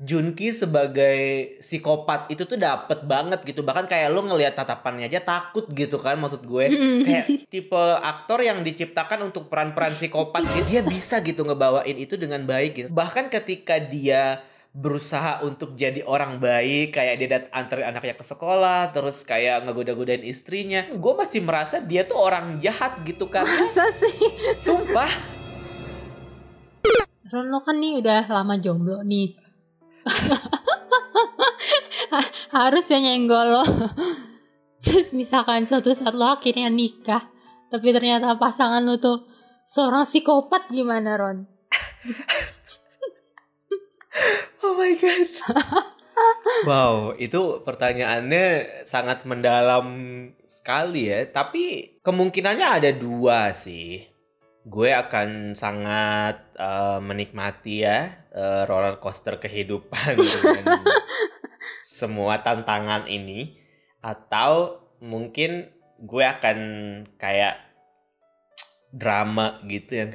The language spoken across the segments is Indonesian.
Junki sebagai psikopat itu tuh dapet banget gitu. Bahkan kayak lu ngelihat tatapannya aja takut gitu kan maksud gue. Kayak tipe aktor yang diciptakan untuk peran-peran psikopat gitu dia bisa gitu ngebawain itu dengan baik gitu. Bahkan ketika dia berusaha untuk jadi orang baik kayak dia dat antar anaknya ke sekolah terus kayak ngegoda-godain istrinya gue masih merasa dia tuh orang jahat gitu kan. Masa sih? sumpah. Ron lo kan nih udah lama jomblo nih. Harus ya nyenggol lo. Terus misalkan suatu saat lo akhirnya nikah, tapi ternyata pasangan lo tuh seorang psikopat gimana Ron? Oh my god. wow, itu pertanyaannya sangat mendalam sekali ya. Tapi kemungkinannya ada dua sih. Gue akan sangat eh, menikmati ya eh, roller coaster kehidupan dengan semua tantangan ini. Atau mungkin gue akan kayak drama gitu yang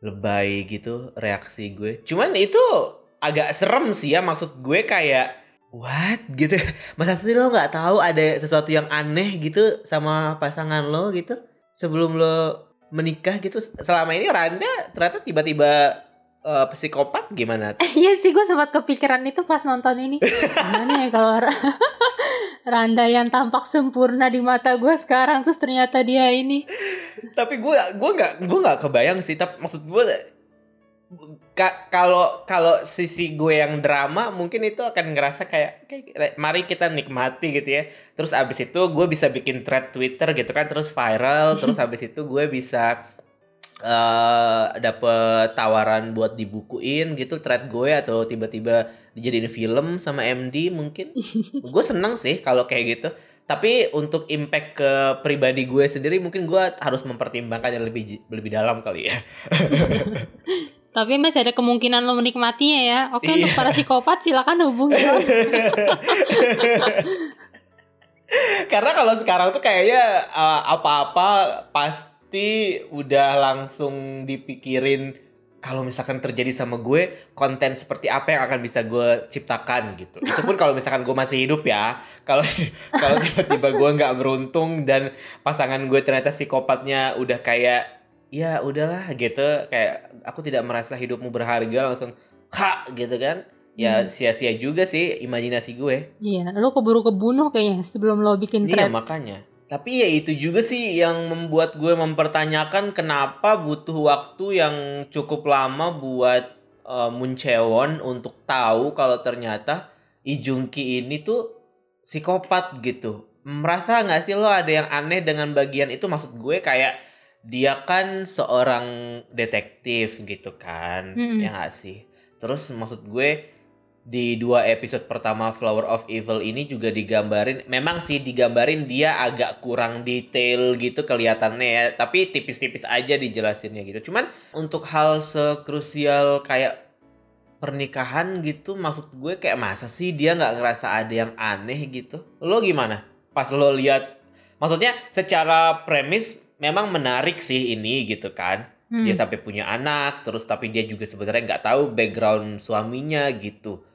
lebay gitu reaksi gue. Cuman itu agak serem sih ya maksud gue kayak what gitu. Masa sih lo nggak tahu ada sesuatu yang aneh gitu sama pasangan lo gitu sebelum lo menikah gitu. Selama ini Randa ternyata tiba-tiba eh, psikopat gimana? Iya sih gue sempat kepikiran itu pas nonton ini. Gimana ya kalau Ra- Randa yang tampak sempurna di mata gue sekarang terus ternyata dia ini tapi gue gue nggak gue nggak kebayang sih tapi maksud gue ka- kalau kalau sisi gue yang drama mungkin itu akan ngerasa kayak, kayak mari kita nikmati gitu ya terus abis itu gue bisa bikin thread twitter gitu kan terus viral terus abis itu gue bisa eh dapet tawaran buat dibukuin gitu thread gue atau tiba-tiba dijadiin film sama MD mungkin gue seneng sih kalau kayak gitu tapi untuk impact ke pribadi gue sendiri mungkin gue harus mempertimbangkannya lebih lebih dalam kali ya Tapi masih ada kemungkinan lo menikmatinya ya. Oke untuk Iya. para psikopat silakan hubungi karena kalau sekarang tuh kayaknya uh, apa-apa pasti udah langsung dipikirin kalau misalkan terjadi sama gue konten seperti apa yang akan bisa gue ciptakan gitu itu pun kalau misalkan gue masih hidup ya kalau kalau tiba-tiba gue nggak beruntung dan pasangan gue ternyata psikopatnya udah kayak ya udahlah gitu kayak aku tidak merasa hidupmu berharga langsung ha gitu kan ya Hmm. sia-sia juga sih imajinasi gue Iya, lo keburu kebunuh kayaknya sebelum lo bikin Iya thread. makanya. Tapi ya itu juga sih yang membuat gue mempertanyakan kenapa butuh waktu yang cukup lama buat uh, Moon Chae-won untuk tahu kalau ternyata Lee Jung-ki ini tuh psikopat gitu. Merasa nggak sih lo ada yang aneh dengan bagian itu? Maksud gue kayak dia kan seorang detektif gitu kan, Mm-mm. ya nggak sih? Terus maksud gue di dua episode pertama Flower of Evil ini juga digambarin memang sih digambarin dia agak kurang detail gitu kelihatannya ya tapi tipis-tipis aja dijelasinnya gitu. Cuman untuk hal sekrusial kayak pernikahan gitu maksud gue kayak masa sih dia nggak ngerasa ada yang aneh gitu? Lo gimana? Pas lo lihat maksudnya secara premis memang menarik sih ini gitu kan. Hmm. dia sampai punya anak terus tapi dia juga sebenarnya nggak tahu background suaminya gitu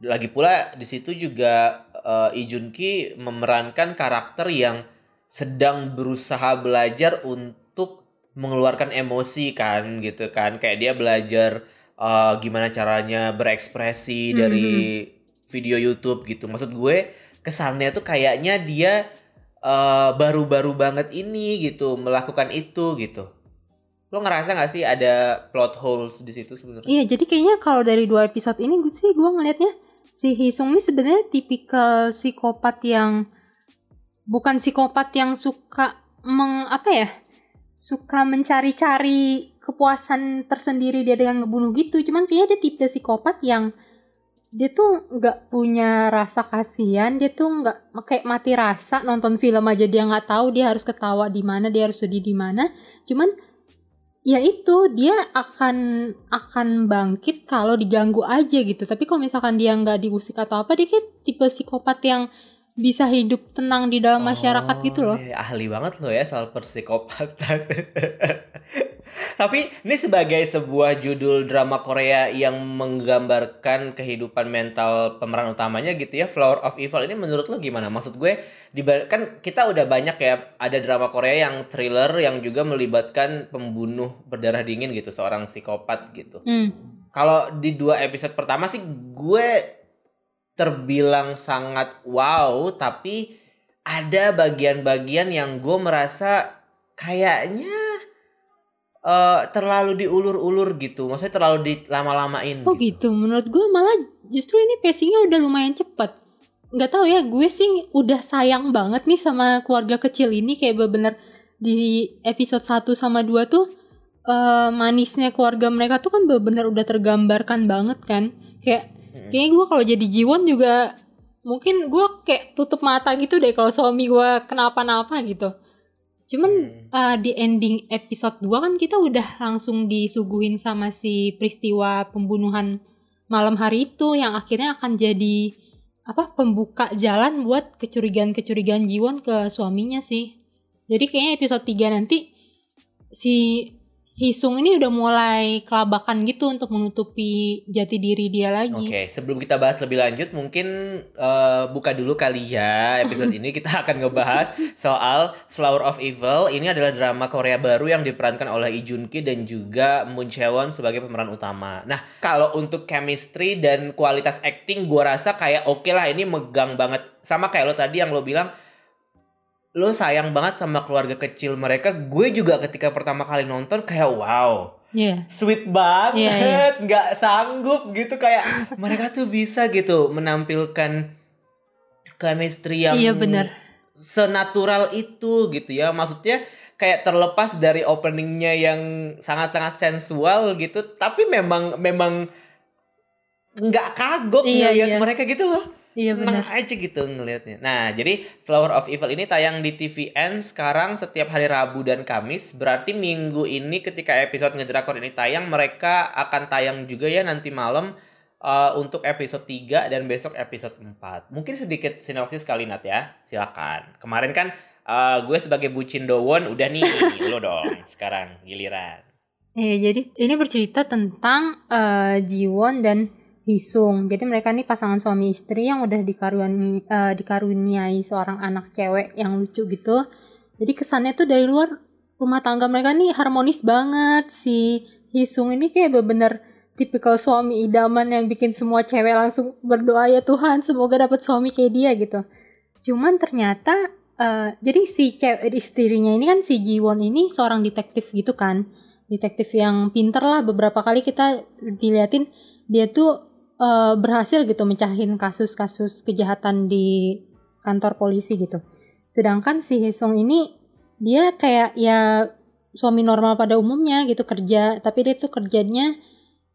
lagi pula di situ juga eh, Lee Jun Ki memerankan karakter yang sedang berusaha belajar untuk mengeluarkan emosi kan gitu kan. Kayak dia belajar eh, gimana caranya berekspresi Mhm. dari video YouTube gitu. Maksud gue kesannya tuh kayaknya dia eh, baru-baru banget ini gitu melakukan itu gitu. Lo ngerasa gak sih ada plot holes di situ sebenarnya? Iya, jadi kayaknya kalau dari dua episode ini gue sih gue ngelihatnya si Hisung ini sebenarnya tipikal psikopat yang bukan psikopat yang suka meng apa ya? Suka mencari-cari kepuasan tersendiri dia dengan ngebunuh gitu. Cuman kayaknya dia tipe psikopat yang dia tuh nggak punya rasa kasihan, dia tuh nggak kayak mati rasa nonton film aja dia nggak tahu dia harus ketawa di mana, dia harus sedih di mana. Cuman ya itu dia akan akan bangkit kalau diganggu aja gitu. Tapi kalau misalkan dia nggak diusik atau apa dia kayak tipe psikopat yang bisa hidup tenang di dalam masyarakat Oh, gitu loh. iya, ahli banget lo ya soal persikopatan. Tapi ini sebagai sebuah judul drama Korea yang menggambarkan kehidupan mental pemeran utamanya gitu ya, Flower of Evil ini menurut lo gimana? Maksud gue kan kita udah banyak ya ada drama Korea yang thriller yang juga melibatkan pembunuh berdarah dingin gitu, seorang psikopat gitu. Hmm. Kalau di dua episode pertama sih gue terbilang sangat wow, tapi ada bagian-bagian yang gue merasa kayaknya eh, terlalu diulur-ulur gitu. Maksudnya terlalu dilama-lamain Oh gitu. gitu. Menurut gue malah justru ini pacingnya udah lumayan cepet. Nggak tahu ya, gue sih udah sayang banget nih sama keluarga kecil ini kayak bener-bener di episode 1 sama 2 tuh eh, manisnya keluarga mereka tuh kan bener-bener udah tergambarkan banget kan. Kayak Mm-mm. kayaknya gue kalau jadi Jiwon juga mungkin gue kayak tutup mata gitu deh kalau suami gue kenapa-napa gitu. Cuman Hmm. uh, di ending episode 2 kan kita udah langsung disuguhin sama si peristiwa pembunuhan malam hari itu yang akhirnya akan jadi apa pembuka jalan buat kecurigaan-kecurigaan Jiwon ke suaminya sih. Jadi kayaknya episode 3 nanti si Hisung ini udah mulai kelabakan gitu untuk menutupi jati diri dia lagi. Oke, sebelum kita bahas lebih lanjut, mungkin eh, buka dulu kali ya episode ini kita akan ngebahas soal Flower of Evil. Ini adalah drama Korea baru yang diperankan oleh Lee Jun Ki dan juga Moon Chae-won sebagai pemeran utama. Nah, kalau untuk chemistry dan kualitas acting, gua rasa kayak oke lah ini megang banget. Sama kayak lo tadi yang lo bilang, lo sayang banget sama keluarga kecil mereka. Gue juga ketika pertama kali nonton kayak wow Iya. sweet banget, Iya, iya. nggak sanggup gitu kayak mereka tuh bisa gitu menampilkan chemistry yang Iya, benar. senatural itu gitu ya, maksudnya kayak terlepas dari openingnya yang sangat-sangat sensual gitu, tapi memang memang nggak kagok Iya, ngeliat iya. mereka gitu loh Iya seneng benar. aja gitu ngelihatnya. Nah, jadi Flower of Evil ini tayang di TVN sekarang setiap hari Rabu dan Kamis. Berarti minggu ini ketika episode ngedrakor ini tayang, mereka akan tayang juga ya nanti malam eh, untuk episode 3 dan besok episode 4. Mungkin sedikit sinopsis kali Nat ya. Silakan. Kemarin kan eh, gue sebagai bucin Dowon udah nih lo dong sekarang giliran. Iya, jadi ini bercerita tentang eh, Jiwon dan Hisung. Jadi mereka nih pasangan suami istri yang udah dikaruniai, eh, dikaruniai seorang anak cewek yang lucu gitu. Jadi kesannya tuh dari luar rumah tangga mereka nih harmonis banget. Si Hisung ini kayak bener-bener tipikal suami idaman yang bikin semua cewek langsung berdoa ya Tuhan semoga dapat suami kayak dia gitu. Cuman ternyata eh, jadi si cewek istrinya ini kan si Jiwon ini seorang detektif gitu kan detektif yang pinter lah beberapa kali kita diliatin dia tuh eh, berhasil gitu mecahin kasus-kasus kejahatan di kantor polisi gitu. Sedangkan si Hesong ini dia kayak ya suami normal pada umumnya gitu kerja, tapi dia tuh kerjanya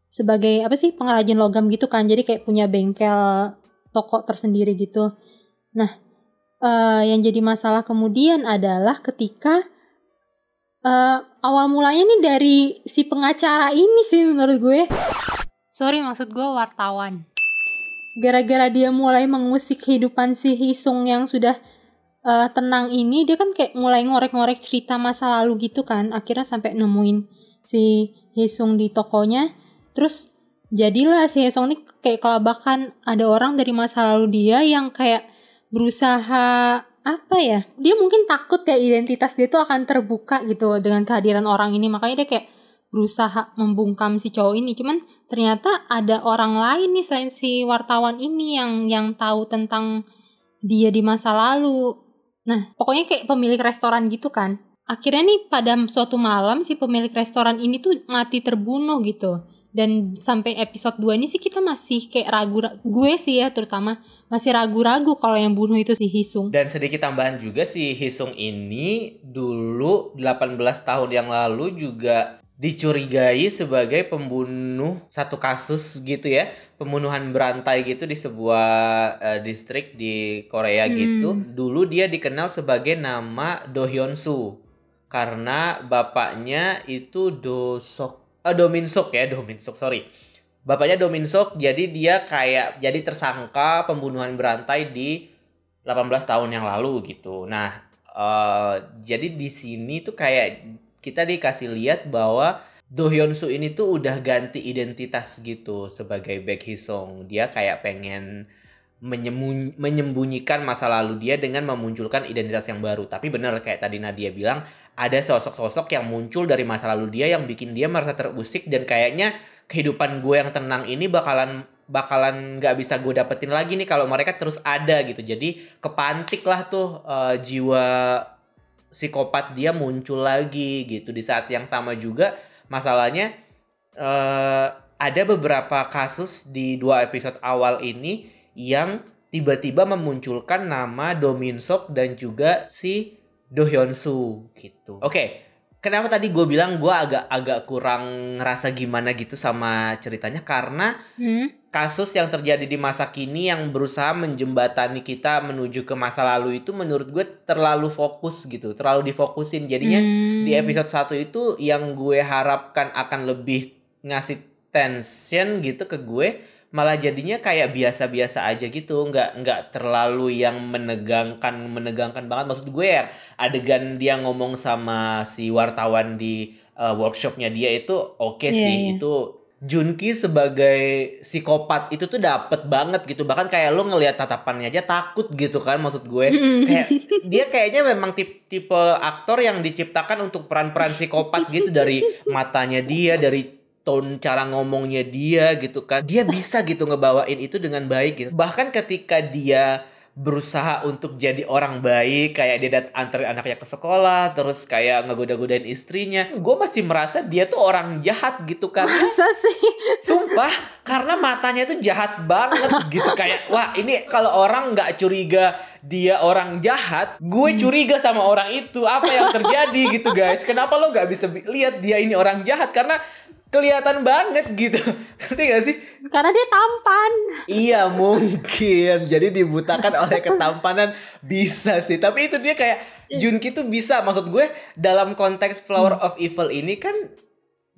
sebagai apa sih pengrajin logam gitu kan. Jadi kayak punya bengkel toko tersendiri gitu. Nah, eh, yang jadi masalah kemudian adalah ketika eh, awal mulanya nih dari si pengacara ini sih menurut gue. Sorry maksud gue wartawan. Gara-gara dia mulai mengusik kehidupan si Hisung yang sudah eh, tenang ini, dia kan kayak mulai ngorek-ngorek cerita masa lalu gitu kan. Akhirnya sampai nemuin si Hisung di tokonya. Terus jadilah si Hisung ini kayak kelabakan ada orang dari masa lalu dia yang kayak berusaha apa ya dia mungkin takut ya identitas dia tuh akan terbuka gitu dengan kehadiran orang ini makanya dia kayak berusaha membungkam si cowok ini. Cuman ternyata ada orang lain nih selain si wartawan ini yang yang tahu tentang dia di masa lalu. Nah pokoknya kayak pemilik restoran gitu kan. Akhirnya nih pada suatu malam si pemilik restoran ini tuh mati terbunuh gitu. Dan sampai episode 2 ini sih kita masih kayak ragu gue sih ya terutama masih ragu-ragu kalau yang bunuh itu si Hisung. Dan sedikit tambahan juga si Hisung ini dulu 18 tahun yang lalu juga dicurigai sebagai pembunuh satu kasus gitu ya pembunuhan berantai gitu di sebuah eh, distrik di Korea Hmm. gitu dulu dia dikenal sebagai nama Do Hyun Soo karena bapaknya itu Do Sok eh, Do Min Sok ya Do Min Sok sorry bapaknya Do Min Sok jadi dia kayak jadi tersangka pembunuhan berantai di 18 tahun yang lalu gitu. Nah, uh, jadi di sini tuh kayak kita dikasih lihat bahwa Do Hyun Soo ini tuh udah ganti identitas gitu sebagai Baek Hee Sung. Dia kayak pengen menyembunyikan masa lalu dia dengan memunculkan identitas yang baru. Tapi bener kayak tadi Nadia bilang, ada sosok-sosok yang muncul dari masa lalu dia yang bikin dia merasa terusik dan kayaknya kehidupan gue yang tenang ini bakalan bakalan nggak bisa gue dapetin lagi nih kalau mereka terus ada gitu. Jadi kepantik lah tuh uh, jiwa psikopat dia muncul lagi gitu di saat yang sama juga masalahnya uh, ada beberapa kasus di dua episode awal ini yang tiba-tiba memunculkan nama Do Min Sok dan juga si Do Hyun Soo gitu. Oke, okay. Kenapa tadi gue bilang gue agak agak kurang ngerasa gimana gitu sama ceritanya karena hmm? kasus yang terjadi di masa kini yang berusaha menjembatani kita menuju ke masa lalu itu menurut gue terlalu fokus gitu, terlalu difokusin. Jadinya hmm. di episode 1 itu yang gue harapkan akan lebih ngasih tension gitu ke gue malah jadinya kayak biasa-biasa aja gitu. Nggak nggak terlalu yang menegangkan menegangkan banget. Maksud gue ya adegan dia ngomong sama si wartawan di uh, workshopnya dia itu oke okay yeah, sih. yeah. itu Junki sebagai psikopat itu tuh dapet banget gitu. Bahkan kayak lo ngelihat tatapannya aja takut gitu kan maksud gue. Kayak dia kayaknya memang tipe tipe aktor yang diciptakan untuk peran-peran psikopat gitu. Dari matanya dia dari tone cara ngomongnya dia gitu kan. Dia bisa gitu ngebawain itu dengan baik gitu. Bahkan ketika dia berusaha untuk jadi orang baik kayak dia dat antar anaknya ke sekolah terus kayak ngegoda-godain istrinya gue masih merasa dia tuh orang jahat gitu kan. Masa sih? Sumpah karena matanya tuh jahat banget gitu. Kayak wah ini kalau orang nggak curiga dia orang jahat gue hmm. curiga sama orang itu. Apa yang terjadi gitu guys? Kenapa lo nggak bisa lihat dia ini orang jahat? Karena kelihatan banget gitu. Ngerti gak sih? Karena dia tampan. Iya mungkin. Jadi dibutakan oleh ketampanan bisa sih. Tapi itu dia kayak Junki tuh bisa. Maksud gue dalam konteks Flower hmm. of Evil ini kan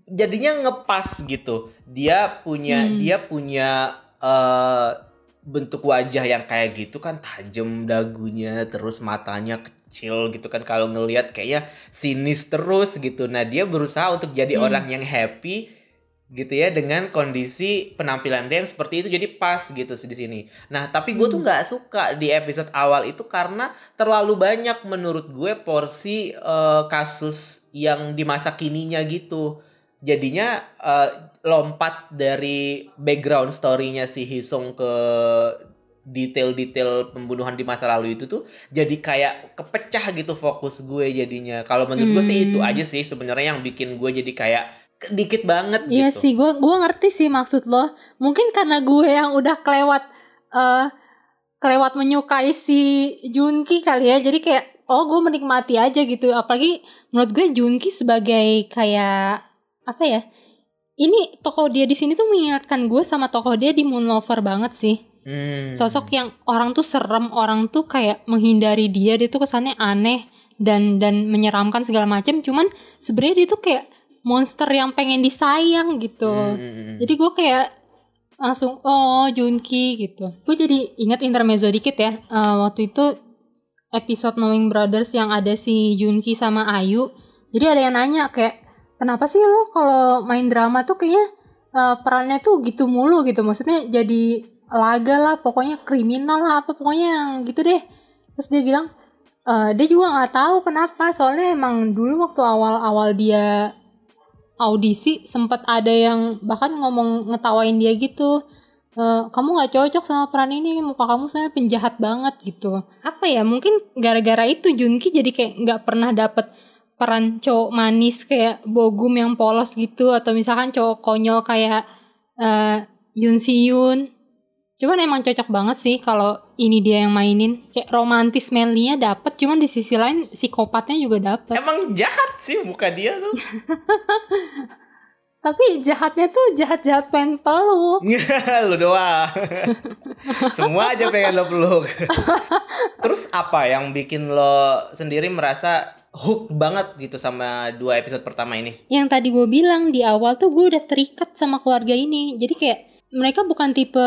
jadinya ngepas gitu. Dia punya hmm. dia punya uh, bentuk wajah yang kayak gitu kan tajam dagunya terus matanya kecil gitu kan kalau ngelihat kayaknya sinis terus gitu. Nah, dia berusaha untuk jadi hmm. orang yang happy gitu ya dengan kondisi penampilan dia yang seperti itu jadi pas gitu di sini. Nah, tapi gue tuh hmm. nggak suka di episode awal itu karena terlalu banyak menurut gue porsi uh, kasus yang di masa kininya gitu. Jadinya uh, lompat dari background story-nya si Hisung ke detail-detail pembunuhan di masa lalu itu tuh jadi kayak kepecah gitu fokus gue jadinya. Kalau menurut hmm. gue sih itu hmm. aja sih sebenarnya yang bikin gue jadi kayak dikit banget iya gitu. sih, gue gue ngerti sih maksud lo. Mungkin karena gue yang udah kelewat uh, kelewat menyukai si Junki kali ya. Jadi kayak oh gue menikmati aja gitu. Apalagi menurut gue Junki sebagai kayak apa ya? Ini tokoh dia di sini tuh mengingatkan gue sama tokoh dia di Moon Lover banget sih Hmm. Sosok yang orang tuh serem, orang tuh kayak menghindari dia, dia tuh kesannya aneh dan dan menyeramkan segala macam. Cuman sebenarnya dia tuh kayak monster yang pengen disayang gitu. Hmm. hmm, hmm. Jadi gue kayak langsung oh Junki gitu. Gue jadi ingat intermezzo dikit ya. Uh, waktu itu episode Knowing Brothers yang ada si Junki sama Ayu. Jadi ada yang nanya kayak kenapa sih lo kalau main drama tuh kayaknya uh, perannya tuh gitu mulu gitu. Maksudnya jadi laga lah pokoknya kriminal lah apa pokoknya yang gitu deh. Terus dia bilang e, dia juga nggak tahu kenapa soalnya emang dulu waktu awal-awal dia audisi sempat ada yang bahkan ngomong ngetawain dia gitu e, kamu nggak cocok sama peran ini muka kamu saya penjahat banget gitu. Apa ya mungkin gara-gara itu Junki jadi kayak nggak pernah dapet peran cowok manis kayak Bogum yang polos gitu atau misalkan cowok konyol kayak uh, Yun Si Yun Cuman emang cocok banget sih kalau ini dia yang mainin. Kayak romantis manly dapet, cuman di sisi lain psikopatnya juga dapet. Emang jahat sih muka dia tuh. Tapi jahatnya tuh jahat-jahat pengen peluk. lu doang. Semua aja pengen lo peluk. Terus apa yang bikin lo sendiri merasa hook banget gitu sama dua episode pertama ini? Yang tadi gue bilang di awal tuh gue udah terikat sama keluarga ini. Jadi kayak mereka bukan tipe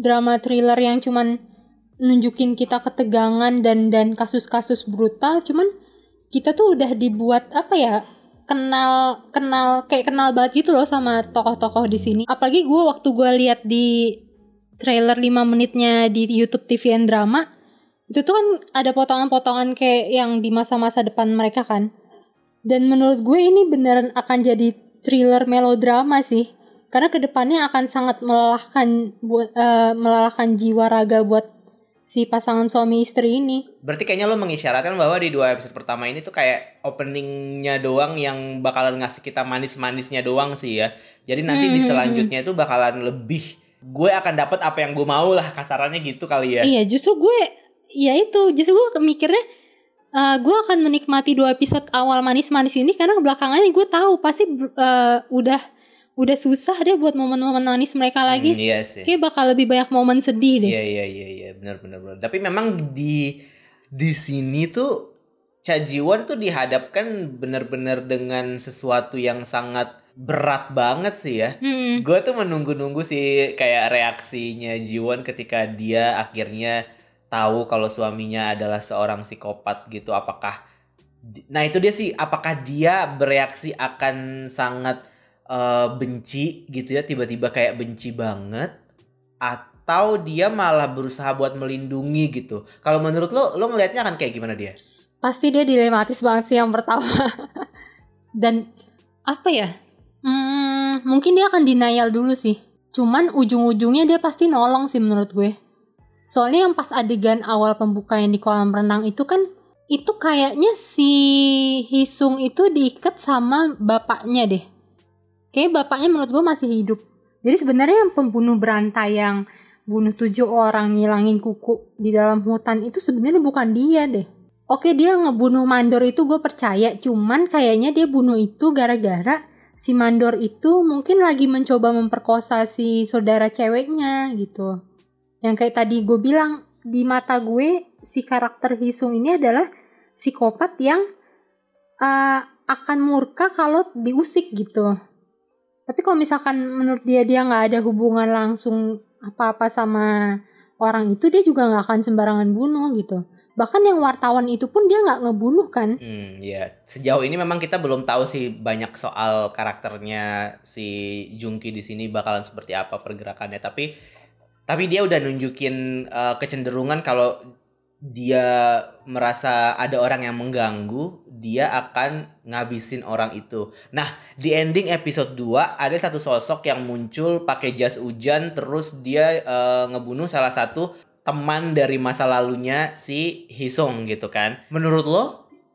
drama thriller yang cuman nunjukin kita ketegangan dan dan kasus-kasus brutal cuman kita tuh udah dibuat apa ya kenal kenal kayak kenal banget gitu loh sama tokoh-tokoh di sini. Apalagi gue waktu gue lihat di trailer 5 menitnya di YouTube TV and drama itu tuh kan ada potongan-potongan kayak yang di masa-masa depan mereka kan. Dan menurut gue ini beneran akan jadi thriller melodrama sih karena ke depannya akan sangat melelahkan buat eh, melelahkan jiwa raga buat si pasangan suami istri ini Berarti kayaknya lo mengisyaratkan bahwa di dua episode pertama ini tuh kayak openingnya doang yang bakalan ngasih kita manis-manisnya doang sih ya. Jadi nanti di Hmm, hmm, selanjutnya itu bakalan lebih gue akan dapat apa yang gue mau lah kasarannya gitu kali ya. Iya, justru gue ya itu, justru gue mikirnya eh, gue akan menikmati dua episode awal manis-manis ini karena belakangannya gue tahu pasti eh, udah udah susah deh buat momen-momen manis mereka lagi. Hmm, iya sih. Kayak bakal lebih banyak momen sedih deh. Iya iya iya iya benar benar benar. Tapi memang di di sini tuh Cha Ji-won tuh dihadapkan benar-benar dengan sesuatu yang sangat berat banget sih ya. Hmm. Gue tuh menunggu-nunggu sih kayak reaksinya Jiwon ketika dia akhirnya tahu kalau suaminya adalah seorang psikopat gitu. Apakah Nah, itu dia sih apakah dia bereaksi akan sangat eh, benci gitu ya, tiba-tiba kayak benci banget atau dia malah berusaha buat melindungi gitu. Kalau menurut lo lo ngelihatnya akan kayak gimana dia? Pasti dia dilematis banget sih yang pertama. Dan apa ya? Hmm, mungkin dia akan denial dulu sih. Cuman ujung-ujungnya dia pasti nolong sih menurut gue. Soalnya yang pas adegan awal pembukanya di kolam renang itu kan itu kayaknya si Hisung itu diikat sama bapaknya deh. Kayaknya bapaknya menurut gue masih hidup. Jadi sebenarnya yang pembunuh berantai yang bunuh tujuh orang ngilangin kuku di dalam hutan itu sebenarnya bukan dia deh. Oke dia ngebunuh mandor itu gue percaya, cuman kayaknya dia bunuh itu gara-gara si mandor itu mungkin lagi mencoba memperkosa si saudara ceweknya gitu. Yang kayak tadi gue bilang di mata gue si karakter Hisung ini adalah psikopat yang uh, akan murka kalau diusik gitu. Tapi kalau misalkan menurut dia dia nggak ada hubungan langsung apa-apa sama orang itu dia juga nggak akan sembarangan bunuh gitu. Bahkan yang wartawan itu pun dia nggak ngebunuh kan. Hmm, ya. Sejauh ini memang kita belum tahu sih banyak soal karakternya si Jungki di sini bakalan seperti apa pergerakannya. Tapi tapi dia udah nunjukin uh, kecenderungan kalau dia merasa ada orang yang mengganggu, dia akan ngabisin orang itu. Nah, di ending episode 2 ada satu sosok yang muncul pakai jas hujan terus dia uh, ngebunuh salah satu teman dari masa lalunya si Hisong gitu kan. Menurut lo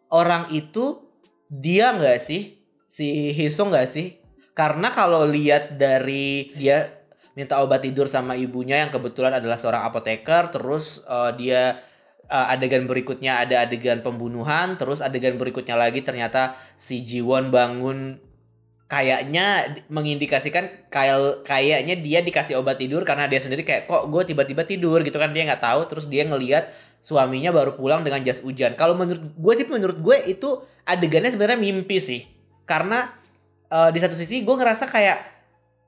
orang itu dia nggak sih si Hisong nggak sih? Karena kalau lihat dari dia minta obat tidur sama ibunya yang kebetulan adalah seorang apoteker, terus uh, dia uh, adegan berikutnya ada adegan pembunuhan, terus adegan berikutnya lagi ternyata si Jiwon bangun kayaknya mengindikasikan kayak kayaknya dia dikasih obat tidur karena dia sendiri kayak kok gue tiba-tiba tidur? gitu kan dia nggak tahu. Terus dia ngelihat suaminya baru pulang dengan jas hujan. Kalau menurut gue sih menurut gue itu adegannya sebenarnya mimpi sih. Karena uh, di satu sisi gue ngerasa kayak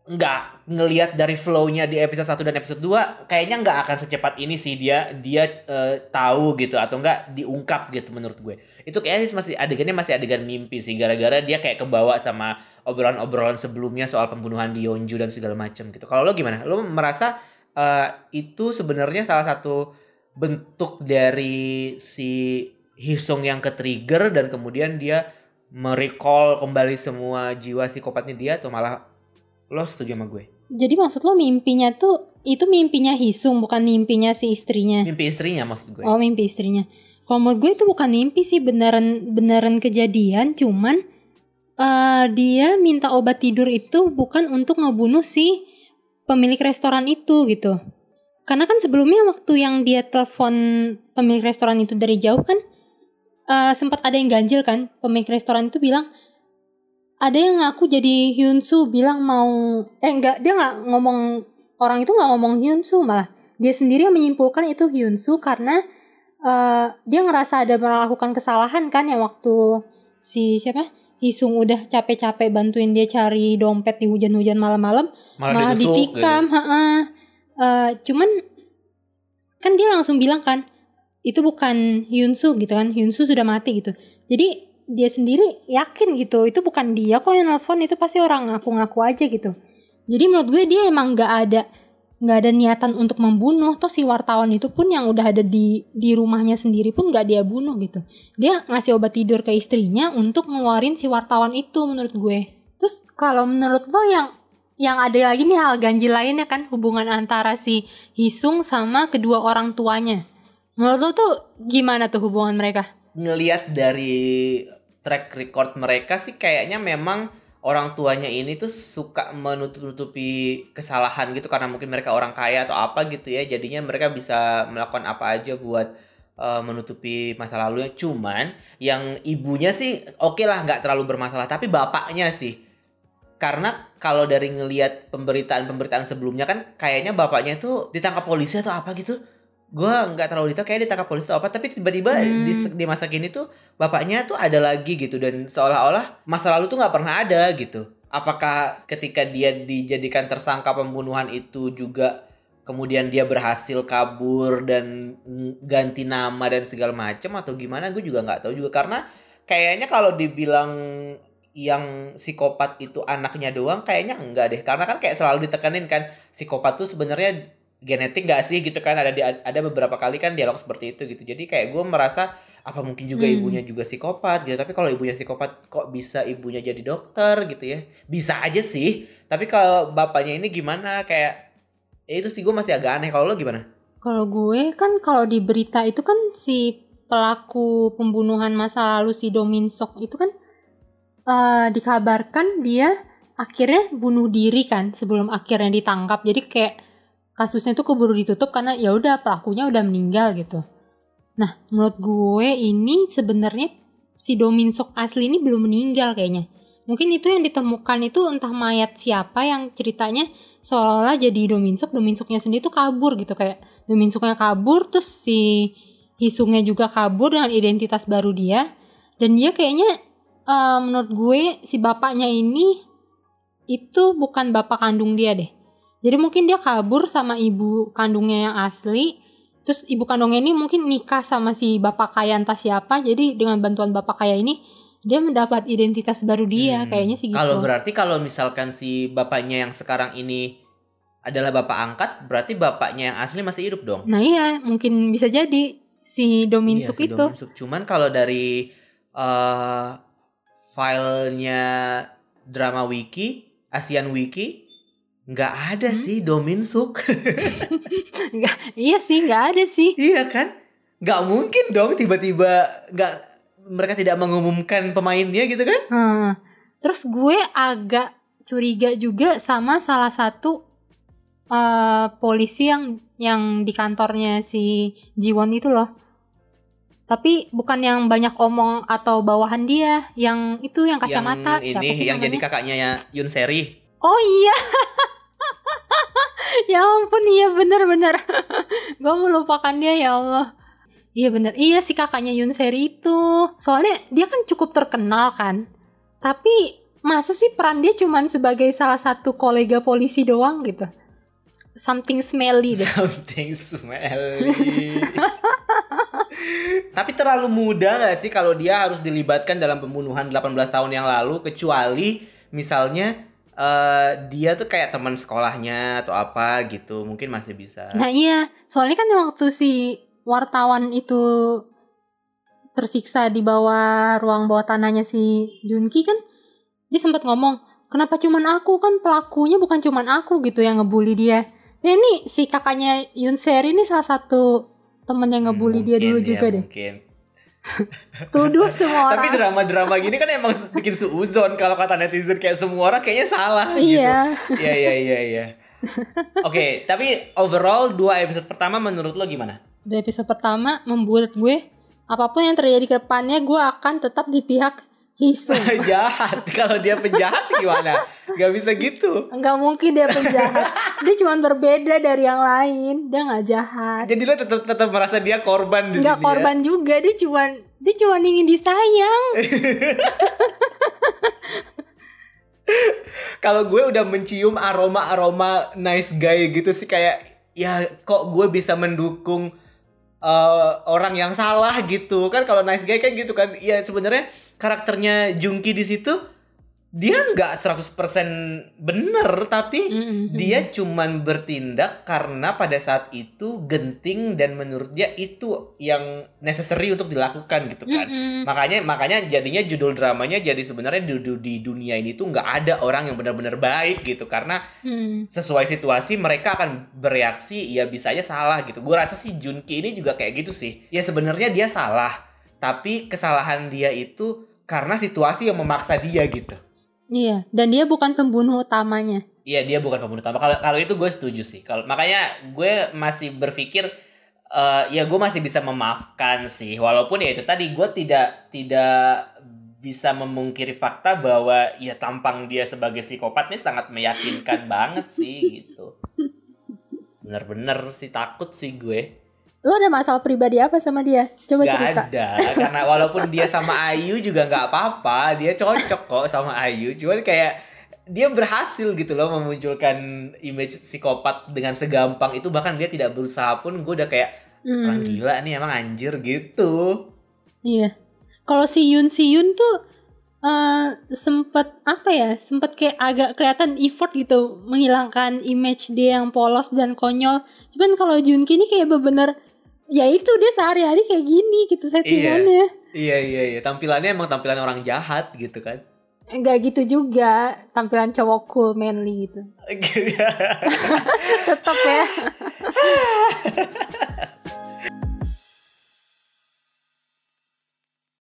nggak ngelihat dari flow-nya di episode 1 dan episode 2 kayaknya nggak akan secepat ini sih dia dia uh, tahu gitu atau enggak diungkap gitu menurut gue itu kayaknya masih adegannya masih adegan mimpi sih gara-gara dia kayak kebawa sama obrolan-obrolan sebelumnya soal pembunuhan di Yonju dan segala macam gitu. Kalau lo gimana? Lo merasa uh, itu sebenarnya salah satu bentuk dari si Hisong yang ke trigger dan kemudian dia merecall kembali semua jiwa psikopatnya dia atau malah lo setuju sama gue? Jadi maksud lo mimpinya tuh itu mimpinya Hisung bukan mimpinya si istrinya. Mimpi istrinya maksud gue. Oh mimpi istrinya. Kalau menurut gue itu bukan mimpi sih beneran beneran kejadian cuman uh, dia minta obat tidur itu bukan untuk ngebunuh si pemilik restoran itu gitu. Karena kan sebelumnya waktu yang dia telepon pemilik restoran itu dari jauh kan uh, sempat ada yang ganjil kan pemilik restoran itu bilang ada yang ngaku jadi Hyunsu bilang mau eh enggak dia nggak ngomong orang itu nggak ngomong Hyunsu malah dia sendiri yang menyimpulkan itu Hyunsu karena uh, dia ngerasa ada melakukan kesalahan kan yang waktu si siapa Hisung udah capek-capek bantuin dia cari dompet di hujan-hujan malam-malam malah, ditusuk, ditikam gitu. heeh. Uh, cuman kan dia langsung bilang kan itu bukan Hyunsu gitu kan Hyunsu sudah mati gitu jadi dia sendiri yakin gitu. Itu bukan dia kok yang nelfon itu pasti orang ngaku-ngaku aja gitu. Jadi menurut gue dia emang nggak ada nggak ada niatan untuk membunuh. Toh si wartawan itu pun yang udah ada di di rumahnya sendiri pun nggak dia bunuh gitu. Dia ngasih obat tidur ke istrinya untuk ngeluarin si wartawan itu menurut gue. Terus kalau menurut lo yang yang ada lagi nih hal ganjil lainnya kan hubungan antara si Hisung sama kedua orang tuanya. Menurut lo tuh gimana tuh hubungan mereka? Ngelihat dari track record mereka sih kayaknya memang orang tuanya ini tuh suka menutup-nutupi kesalahan gitu karena mungkin mereka orang kaya atau apa gitu ya. Jadinya mereka bisa melakukan apa aja buat uh, menutupi masa lalunya. Cuman yang ibunya sih oke okay lah nggak terlalu bermasalah. Tapi bapaknya sih. Karena kalau dari ngelihat pemberitaan-pemberitaan sebelumnya kan kayaknya bapaknya tuh ditangkap polisi atau apa gitu gue nggak terlalu detail kayak ditangkap polisi atau apa tapi tiba-tiba hmm. di, di masa kini tuh bapaknya tuh ada lagi gitu dan seolah-olah masa lalu tuh nggak pernah ada gitu. Apakah ketika dia dijadikan tersangka pembunuhan itu juga kemudian dia berhasil kabur dan ganti nama dan segala macam atau gimana gue juga nggak tahu juga. Karena kayaknya kalau dibilang yang psikopat itu anaknya doang kayaknya enggak deh. Karena kan kayak selalu ditekanin kan psikopat tuh sebenarnya genetik gak sih gitu kan? Ada di ada beberapa kali kan dialog seperti itu gitu. Jadi kayak gue merasa apa mungkin juga hmm. ibunya juga psikopat gitu. Tapi kalau ibunya psikopat kok bisa ibunya jadi dokter gitu ya? Bisa aja sih. Tapi kalau bapaknya ini gimana? Kayak ya itu sih gue masih agak aneh. Kalau lo gimana? Kalau gue kan kalau di berita itu kan si pelaku pembunuhan masa lalu si Domin Sok itu kan uh, dikabarkan dia akhirnya bunuh diri kan sebelum akhirnya ditangkap. Jadi kayak kasusnya tuh keburu ditutup karena ya udah pelakunya udah meninggal gitu. Nah, menurut gue ini sebenarnya si Domin Sok asli ini belum meninggal kayaknya. Mungkin itu yang ditemukan itu entah mayat siapa yang ceritanya seolah-olah jadi Domin Sok, Domin Soknya sendiri tuh kabur gitu kayak Domin Soknya kabur terus si Hisungnya juga kabur dengan identitas baru dia dan dia kayaknya uh, menurut gue si bapaknya ini itu bukan bapak kandung dia deh jadi mungkin dia kabur sama ibu kandungnya yang asli. Terus ibu kandungnya ini mungkin nikah sama si bapak kaya entah siapa. Jadi dengan bantuan bapak kaya ini dia mendapat identitas baru dia hmm. kayaknya sih gitu. Kalau berarti kalau misalkan si bapaknya yang sekarang ini adalah bapak angkat, berarti bapaknya yang asli masih hidup dong. Nah iya, mungkin bisa jadi si Dominsuk iya, si itu. Dominsuk. Cuman kalau dari uh, filenya drama wiki, ASEAN wiki, nggak ada hmm? sih Dominsuk. nggak, iya sih nggak ada sih. Iya kan? Nggak mungkin dong tiba-tiba nggak mereka tidak mengumumkan pemainnya gitu kan? Hmm. Terus gue agak curiga juga sama salah satu uh, polisi yang yang di kantornya si Jiwon itu loh. Tapi bukan yang banyak omong atau bawahan dia, yang itu yang kacamata. Yang ini yang namanya? jadi kakaknya ya Yun Seri. Oh iya. ya ampun iya bener-bener gue melupakan dia ya Allah. Iya bener. Iya si kakaknya Yun Seri itu. Soalnya dia kan cukup terkenal kan. Tapi masa sih peran dia cuman sebagai salah satu kolega polisi doang gitu? Something smelly deh. Something smelly. Tapi terlalu muda gak sih kalau dia harus dilibatkan dalam pembunuhan 18 tahun yang lalu kecuali misalnya uh, dia tuh kayak teman sekolahnya atau apa gitu mungkin masih bisa. Nah iya. Soalnya kan waktu si wartawan itu tersiksa di bawah ruang bawah tanahnya si Junki kan dia sempat ngomong kenapa cuman aku? Kan pelakunya bukan cuman aku gitu yang ngebully dia. Ya ini si kakaknya Yun Seri ini salah satu temen yang ngebully hmm, dia dulu ya, juga deh. mungkin Tuduh semua orang. Tapi drama-drama gini kan emang bikin suuzon kalau kata netizen kayak semua orang kayaknya salah iya. gitu. Iya. Iya iya iya Oke, okay, tapi overall dua episode pertama menurut lo gimana? Dua episode pertama membuat gue apa pun yang terjadi ke depannya gue akan tetap di pihak Hisung. jahat. Kalau dia penjahat gimana? Gak bisa gitu. Gak mungkin dia penjahat. dia cuma berbeda dari yang lain. Dia gak jahat. Jadi lo tetap tetap merasa dia korban di sini ya? korban ya? juga. Dia cuma dia cuma ingin disayang. Kalau gue udah mencium aroma-aroma nice guy gitu sih kayak ya kok gue bisa mendukung eh, orang yang salah gitu kan kalau nice guy kan gitu kan ya sebenarnya karakternya Jungki di situ dia nggak 100% bener tapi Mm-mm. dia cuman bertindak karena pada saat itu genting dan menurut dia itu yang necessary untuk dilakukan gitu kan Mm-mm. makanya makanya jadinya judul dramanya jadi sebenarnya di, di- di dunia ini tuh nggak ada orang yang benar-benar baik gitu karena Mm. sesuai situasi mereka akan bereaksi ya bisa aja salah gitu gue rasa sih Junki ini juga kayak gitu sih ya sebenarnya dia salah tapi kesalahan dia itu karena situasi yang memaksa dia gitu Iya, dan dia bukan pembunuh utamanya. Iya dia bukan pembunuh utama. Kalau kalau itu gue setuju sih. Kalau makanya gue masih berpikir eh ya gue masih bisa memaafkan sih. Walaupun ya itu tadi gue tidak tidak bisa memungkiri fakta bahwa ya tampang dia sebagai psikopat ini sangat meyakinkan banget sih gitu. Bener-bener sih takut sih gue. Lu ada masalah pribadi apa sama dia? Coba Gak cerita. ada karena walaupun dia sama Ayu juga nggak apa-apa. Dia cocok kok sama Ayu. Cuman kayak dia berhasil gitu loh memunculkan image psikopat dengan segampang itu bahkan dia tidak berusaha pun gue udah kayak Hmm, orang gila nih emang anjir gitu Iya. Kalau si Yun si Yun tuh eh sempet apa ya? Sempet kayak agak kelihatan effort gitu menghilangkan image dia yang polos dan konyol. Cuman kalau Junki ini kayak bener-bener ya itu dia sehari-hari kayak gini gitu settingannya. iya iya iya tampilannya emang tampilan orang jahat gitu kan Enggak gitu juga tampilan cowok cool manly gitu. Tetap ya.